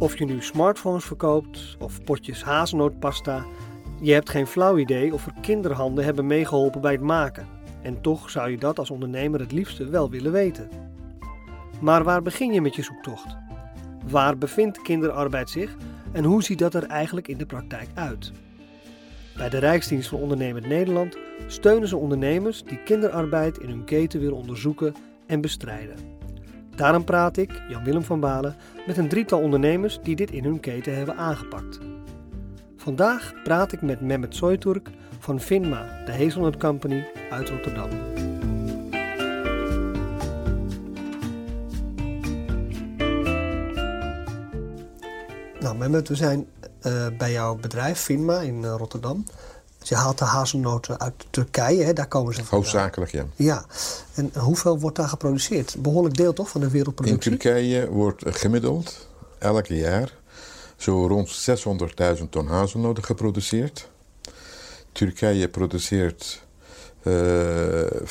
Of je nu smartphones verkoopt of potjes hazelnootpasta, je hebt geen flauw idee of er kinderhanden hebben meegeholpen bij het maken. En toch zou je dat als ondernemer het liefste wel willen weten. Maar waar begin je met je zoektocht? Waar bevindt kinderarbeid zich en hoe ziet dat er eigenlijk in de praktijk uit? Bij de Rijksdienst voor Ondernemend Nederland steunen ze ondernemers die kinderarbeid in hun keten willen onderzoeken en bestrijden. Daarom praat ik, Jan-Willem van Balen, met een drietal ondernemers die dit in hun keten hebben aangepakt. Vandaag praat ik met Mehmet Soyturk van Finma, de Hazelnut Company uit Rotterdam. Nou, Mehmet, we zijn uh, bij jouw bedrijf Finma in uh, Rotterdam. Je haalt de hazelnoten uit Turkije, hè? daar komen ze vandaan. Hoofdzakelijk, ja. Ja. En hoeveel wordt daar geproduceerd? Behoorlijk deel toch van de wereldproductie? In Turkije wordt gemiddeld elk jaar zo rond 600.000 ton hazelnoten geproduceerd. Turkije produceert uh, 85%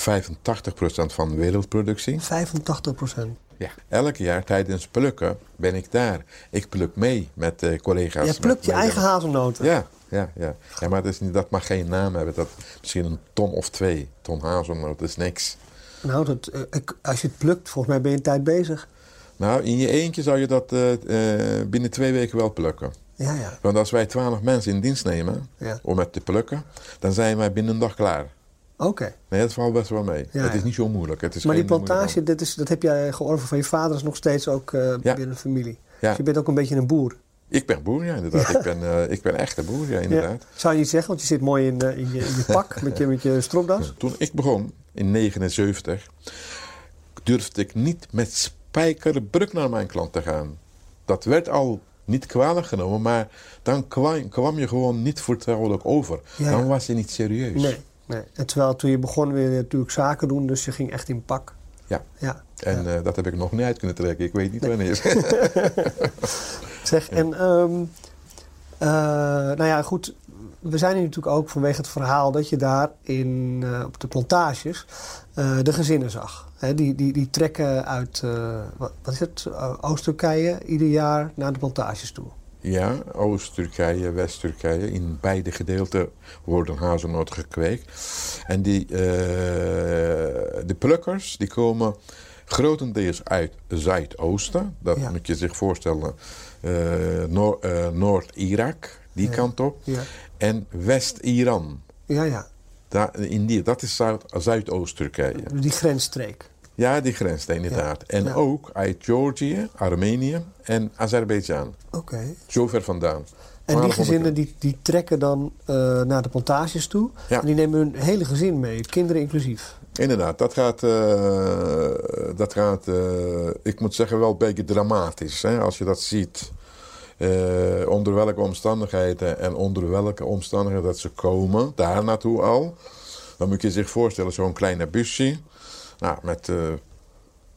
van de wereldproductie. 85%? Ja, elk jaar tijdens plukken ben ik daar. Ik pluk mee met uh, collega's. Je plukt je eigen hazelnoten? Ja, ja, ja. ja maar dat, is niet, dat mag geen naam hebben. Dat, misschien een ton of twee ton hazelnoten, dat is niks. Nou, dat, uh, als je het plukt, volgens mij ben je een tijd bezig. Nou, in je eentje zou je dat uh, binnen twee weken wel plukken. Ja, ja. Want als wij twaalf mensen in dienst nemen ja. om het te plukken, dan zijn wij binnen een dag klaar. Oké. Nee, dat valt best wel mee. Ja, het is niet zo moeilijk. Het is maar die plantage, dat, is, dat heb jij georven van je vader, is nog steeds ook uh, binnen de familie. Dus je bent ook een beetje een boer. Ik ben boer, ja, inderdaad. Ik, ben, uh, ik ben echt een boer, ja, inderdaad. Zou je niet zeggen, want je zit mooi in, uh, in, je, in je pak met je, met je stropdas. Toen ik begon, in 79, durfde ik niet met spijkerbruk naar mijn klant te gaan. Dat werd al niet kwalijk genomen, maar dan kwam, kwam je gewoon niet vertrouwelijk over. Ja. Dan was je niet serieus. Nee, nee. En terwijl toen je begon weer natuurlijk zaken doen, dus je ging echt in pak. Ja. ja. En ja. Uh, dat heb ik nog niet uit kunnen trekken. Ik weet niet Nee. Zeg, en ehm uh, nou ja, goed. We zijn hier natuurlijk ook vanwege het verhaal dat je daar in, uh, op de plantages uh, de gezinnen zag. He, die, die, die trekken uit, wat, wat is het, Oost-Turkije ieder jaar naar de plantages toe. Ja, Oost-Turkije, West-Turkije. In beide gedeelten worden hazelnoten gekweekt. En die, uh, de plukkers die komen grotendeels uit Zuidoosten. Dat Ja. moet je zich voorstellen. Noor- uh, Noord-Irak, die kant op. Ja, En West-Iran. ja. ja. Daar, in die, dat is Zuid, Zuidoost-Turkije. Die grensstreek. Ja, die grenst inderdaad. En Ja. ook uit Georgië, Armenië en Azerbeidzjan. Oké. Zo ver vandaan. En die 1200 gezinnen die, die trekken dan uh, naar de plantages toe. Ja. En die nemen hun hele gezin mee, kinderen inclusief. Inderdaad, dat gaat, uh, dat gaat uh, ik moet zeggen, wel een beetje dramatisch. Hè? Als je dat ziet, uh, onder welke omstandigheden en onder welke omstandigheden dat ze komen, daar naartoe al. Dan moet je zich voorstellen, zo'n kleine busje, nou, met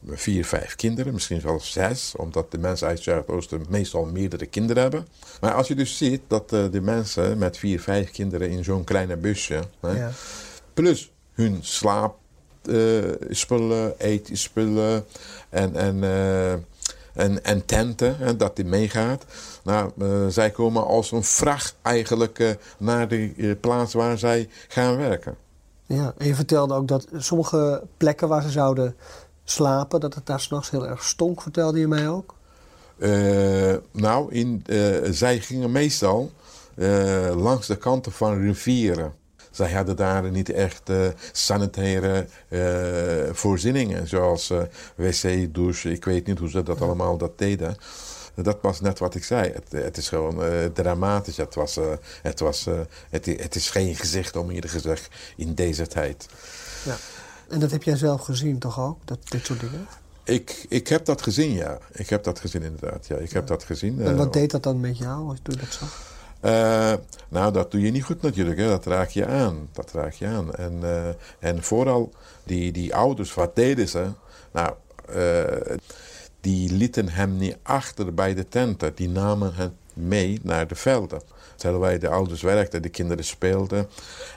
vier, vijf kinderen, misschien zelfs zes, omdat de mensen uit Zuidoosten meestal meerdere kinderen hebben. Maar als je dus ziet dat de mensen met vier, vijf kinderen in zo'n kleine busje, hè, Ja. plus hun slaap spullen, eetspullen en, en, uh, en, en tenten, hè, dat die meegaat. Nou, uh, zij komen als een vracht eigenlijk naar de plaats waar zij gaan werken. Ja, en je vertelde ook dat sommige plekken waar ze zouden slapen, dat het daar s'nachts heel erg stonk, vertelde je mij ook? nou, in, zij gingen meestal langs de kanten van rivieren. Zij hadden daar niet echt uh, sanitaire uh, voorzieningen, zoals uh, wc, douche. Ik weet niet hoe ze dat allemaal dat deden. Dat was net wat ik zei. Het, het is gewoon dramatisch. Het, was, het, was, het, het, is geen gezicht, om eerlijk gezegd, in deze tijd. Ja. En dat heb jij zelf gezien, toch ook? Dat, dit soort dingen? Ik, ik heb dat gezien, ja. Ik heb dat gezien, inderdaad. Ja, ik heb dat gezien. En wat deed dat dan met jou, als je dat zag? Uh, nou, dat doe je niet goed natuurlijk. Hè. Dat raak je aan. Dat raak je aan. En, uh, en vooral die, die ouders, wat deden ze? Nou, uh, die lieten hem niet achter bij de tenten. Die namen het mee naar de velden. Terwijl wij de ouders werkten, de kinderen speelden.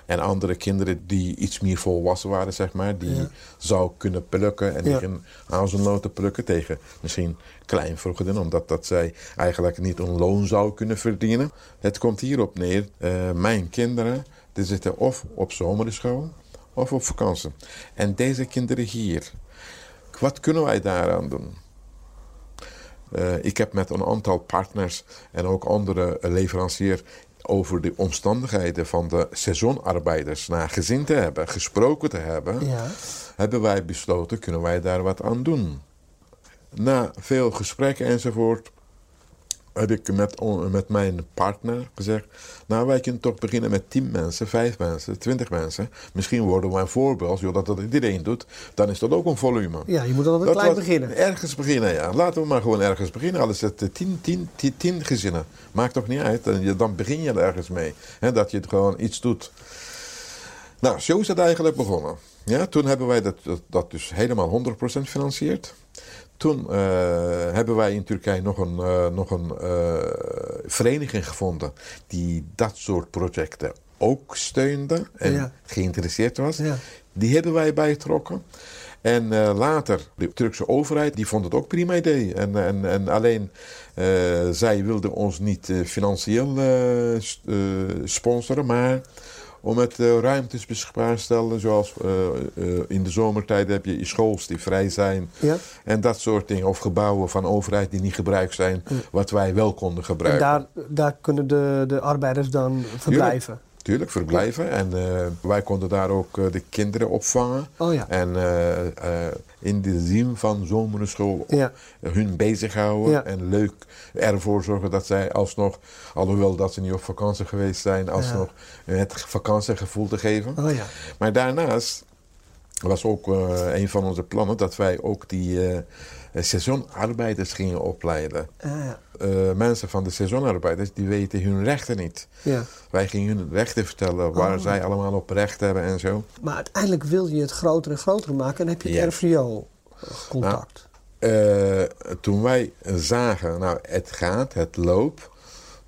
En andere kinderen die iets meer volwassen waren, zeg maar, die Ja. zou kunnen plukken. En die Ja. gingen hazelnoten plukken tegen misschien kleinvruchten, omdat dat zij eigenlijk niet een loon zou kunnen verdienen. Het komt hierop neer, eh, mijn kinderen, die zitten of op zomerschool of op vakantie. En deze kinderen hier, wat kunnen wij daaraan doen? Eh, ik heb met een aantal partners en ook andere leveranciers over de omstandigheden van de seizoenarbeiders naar gezien te hebben, gesproken te hebben, Ja. hebben wij besloten, kunnen wij daar wat aan doen? Na veel gesprekken enzovoort, heb ik met, met mijn partner gezegd, nou wij kunnen toch beginnen met 10 mensen, 5 mensen, 20 mensen. Misschien worden wij een voorbeeld, zodat dat iedereen doet, dan is dat ook een volume. ja, je moet altijd Dat klein beginnen. Ergens beginnen, ja. Laten we maar gewoon ergens beginnen. Al is het eh, tien, tien, tien, tien gezinnen. Maakt toch niet uit. Dan, je- dan begin je er ergens mee. Hè, dat je het gewoon iets doet. Nou, zo is het eigenlijk begonnen. Ja, toen hebben wij dat, dat, dat dus helemaal 100% gefinancierd. Toen eh, hebben wij in Turkije nog een, eh, nog een eh, vereniging gevonden die dat soort projecten ook steunde en Ja. geïnteresseerd was. Ja. Die hebben wij bijgetrokken. En later, de Turkse overheid, die vond het ook prima idee. En, en, en alleen, zij wilden ons niet financieel sponsoren, maar om het eh, ruimtes beschikbaar te stellen. Zoals eh, eh, in de zomertijd heb je schools die vrij zijn. Ja. En dat soort dingen. Of gebouwen van overheid die niet gebruikt zijn, wat wij wel konden En gebruiken. daar, daar kunnen de, de arbeiders dan verblijven. Tuurlijk, verblijven. En eh, wij konden daar ook eh, de kinderen opvangen. Oh ja. En eh, in de zin van zomerschool Ja. hun bezighouden. Ja. En leuk ervoor zorgen dat zij alsnog, alhoewel dat ze niet op vakantie geweest zijn, alsnog het vakantiegevoel te geven. Oh ja. Maar daarnaast was ook een van onze plannen dat wij ook die seizoenarbeiders gingen opleiden. Ah, ja. Eh, mensen van de seizoenarbeiders die weten hun rechten niet. ja. Wij gingen hun rechten vertellen, waar Oh. zij allemaal op recht hebben en zo. Maar uiteindelijk wil je het groter en groter maken en heb je het Ja. RVO contact. Eh, toen wij zagen, nou het gaat, het loopt.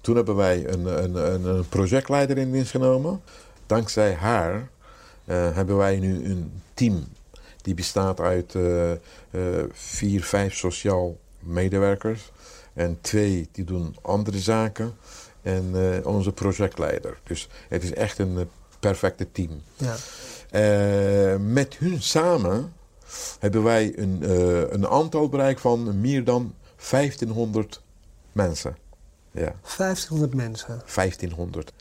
Toen hebben wij een, een, een, een projectleider in dienst genomen. Dankzij haar eh, hebben wij nu een team. Die bestaat uit eh, eh, vier, vijf sociaal medewerkers. En twee die doen andere zaken. En eh, onze projectleider. Dus het is echt een perfecte team. Ja. Met hun samen hebben wij een, een aantal bereikt van meer dan 1500 mensen. Ja, 1500 mensen. 1500.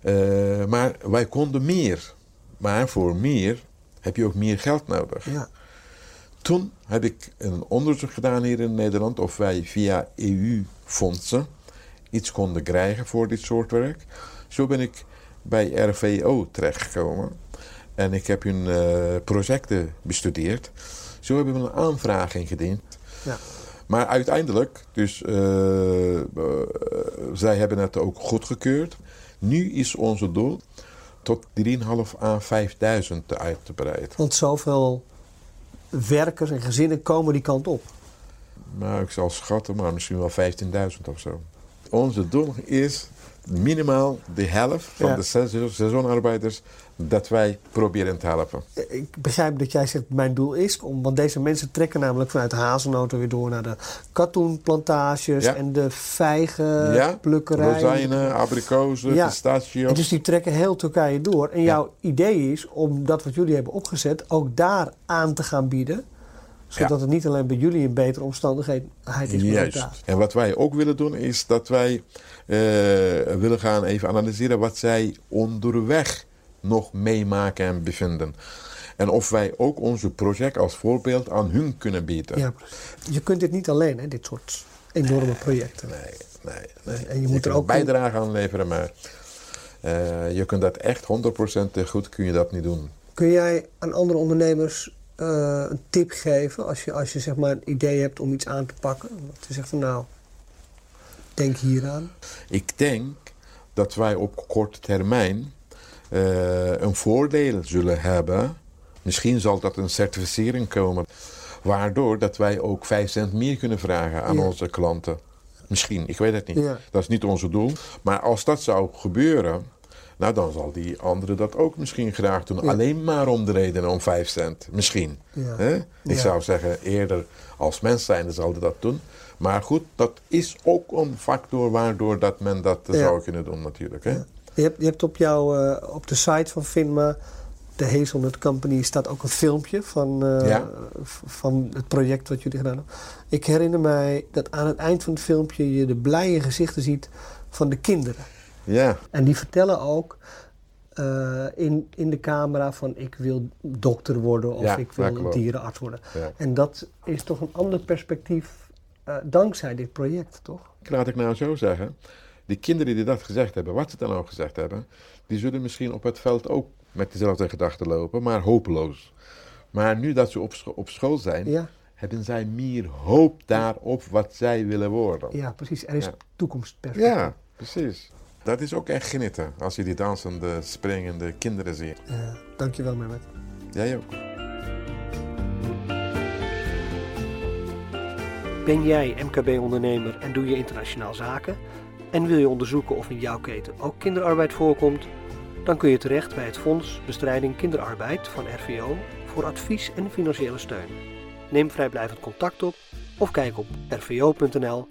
Eh, maar wij konden meer. Maar voor meer heb je ook meer geld nodig. Ja. Toen heb ik een onderzoek gedaan hier in Nederland of wij via EU-fondsen iets konden krijgen voor dit soort werk. Zo ben ik bij RVO terechtgekomen en ik heb hun eh, projecten bestudeerd. Zo hebben we een aanvraag ingediend. Ja. Maar uiteindelijk, dus eh, eh, zij hebben het ook goedgekeurd. Nu is onze doel tot 3.500 à 5.000 uit te breiden. Want zoveel werkers en gezinnen komen die kant op. Nou, ik zal schatten, maar misschien wel 15.000 of zo. Onze doel is minimaal de helft van Ja. de seizoen- seizoenarbeiders dat wij proberen te helpen. Ik begrijp dat jij zegt, mijn doel is, om, want deze mensen trekken namelijk vanuit de hazelnoten weer door naar de katoenplantages Ja. en de ja, vijgenplukkerij. rozijnen, abrikozen, Ja. pistachios. En dus die trekken heel Turkije door. En jouw idee is om dat wat jullie hebben opgezet ook daar aan te gaan bieden. Zodat Ja. het niet alleen bij jullie een betere omstandigheid is, Juist. En wat wij ook willen doen is dat wij eh, willen gaan even analyseren wat zij onderweg nog meemaken en bevinden. En of wij ook onze project als voorbeeld aan hun kunnen bieden. Ja, je kunt dit niet alleen, hè, dit soort enorme projecten. Nee, nee, nee. En je moet er ook- bijdrage aan leveren, maar eh, je kunt dat echt 100% goed kun je dat niet doen. Kun jij aan andere ondernemers eh, een tip geven als je, als je zeg maar een idee hebt om iets aan te pakken? Dat je zegt van nou, denk hieraan. Ik denk dat wij op korte termijn eh, een voordeel zullen hebben. Misschien zal dat een certificering komen. Waardoor dat wij ook 5 cent meer kunnen vragen aan Ja. onze klanten. Misschien, ik weet het niet. Ja. Dat is niet onze doel. Maar als dat zou gebeuren, nou dan zal die andere dat ook misschien graag doen. Ja. Alleen maar om de reden om 5 cent. Misschien. Ja. Hè? Ik Ja. zou zeggen, eerder als mens zijnde zal hij dat doen. Maar goed, dat is ook een factor waardoor dat men dat eh, zou kunnen doen natuurlijk. Hè? Je hebt, je hebt op, jouw, eh, op de site van Finma, de Hazelnut Company, staat ook een filmpje van, eh, van het project wat jullie gedaan hebben. Ik herinner mij dat aan het eind van het filmpje je de blije gezichten ziet van de kinderen. Ja, En die vertellen ook eh, in, in de camera van ik wil dokter worden of Ja, ik wil dierenarts worden. ja. En dat is toch een ander perspectief eh, dankzij dit project, toch? Laat ik nou zo zeggen. Die kinderen die dat gezegd hebben, wat ze dan ook gezegd hebben, die zullen misschien op het veld ook met dezelfde gedachten lopen, maar hopeloos. Maar nu dat ze op, scho- op school zijn, Ja, hebben zij meer hoop daarop wat zij willen worden. ja precies. Er is toekomstperspectief. Ja, precies. Dat is ook echt genieten als je die dansende, springende kinderen ziet. Ja, dankjewel, Mehmet. Jij ook. Ben jij MKB-ondernemer en doe je internationaal zaken? En wil je onderzoeken of in jouw keten ook kinderarbeid voorkomt? Dan kun je terecht bij het Fonds Bestrijding Kinderarbeid van RVO voor advies en financiële steun. Neem vrijblijvend contact op of kijk op rvo.nl/fbk.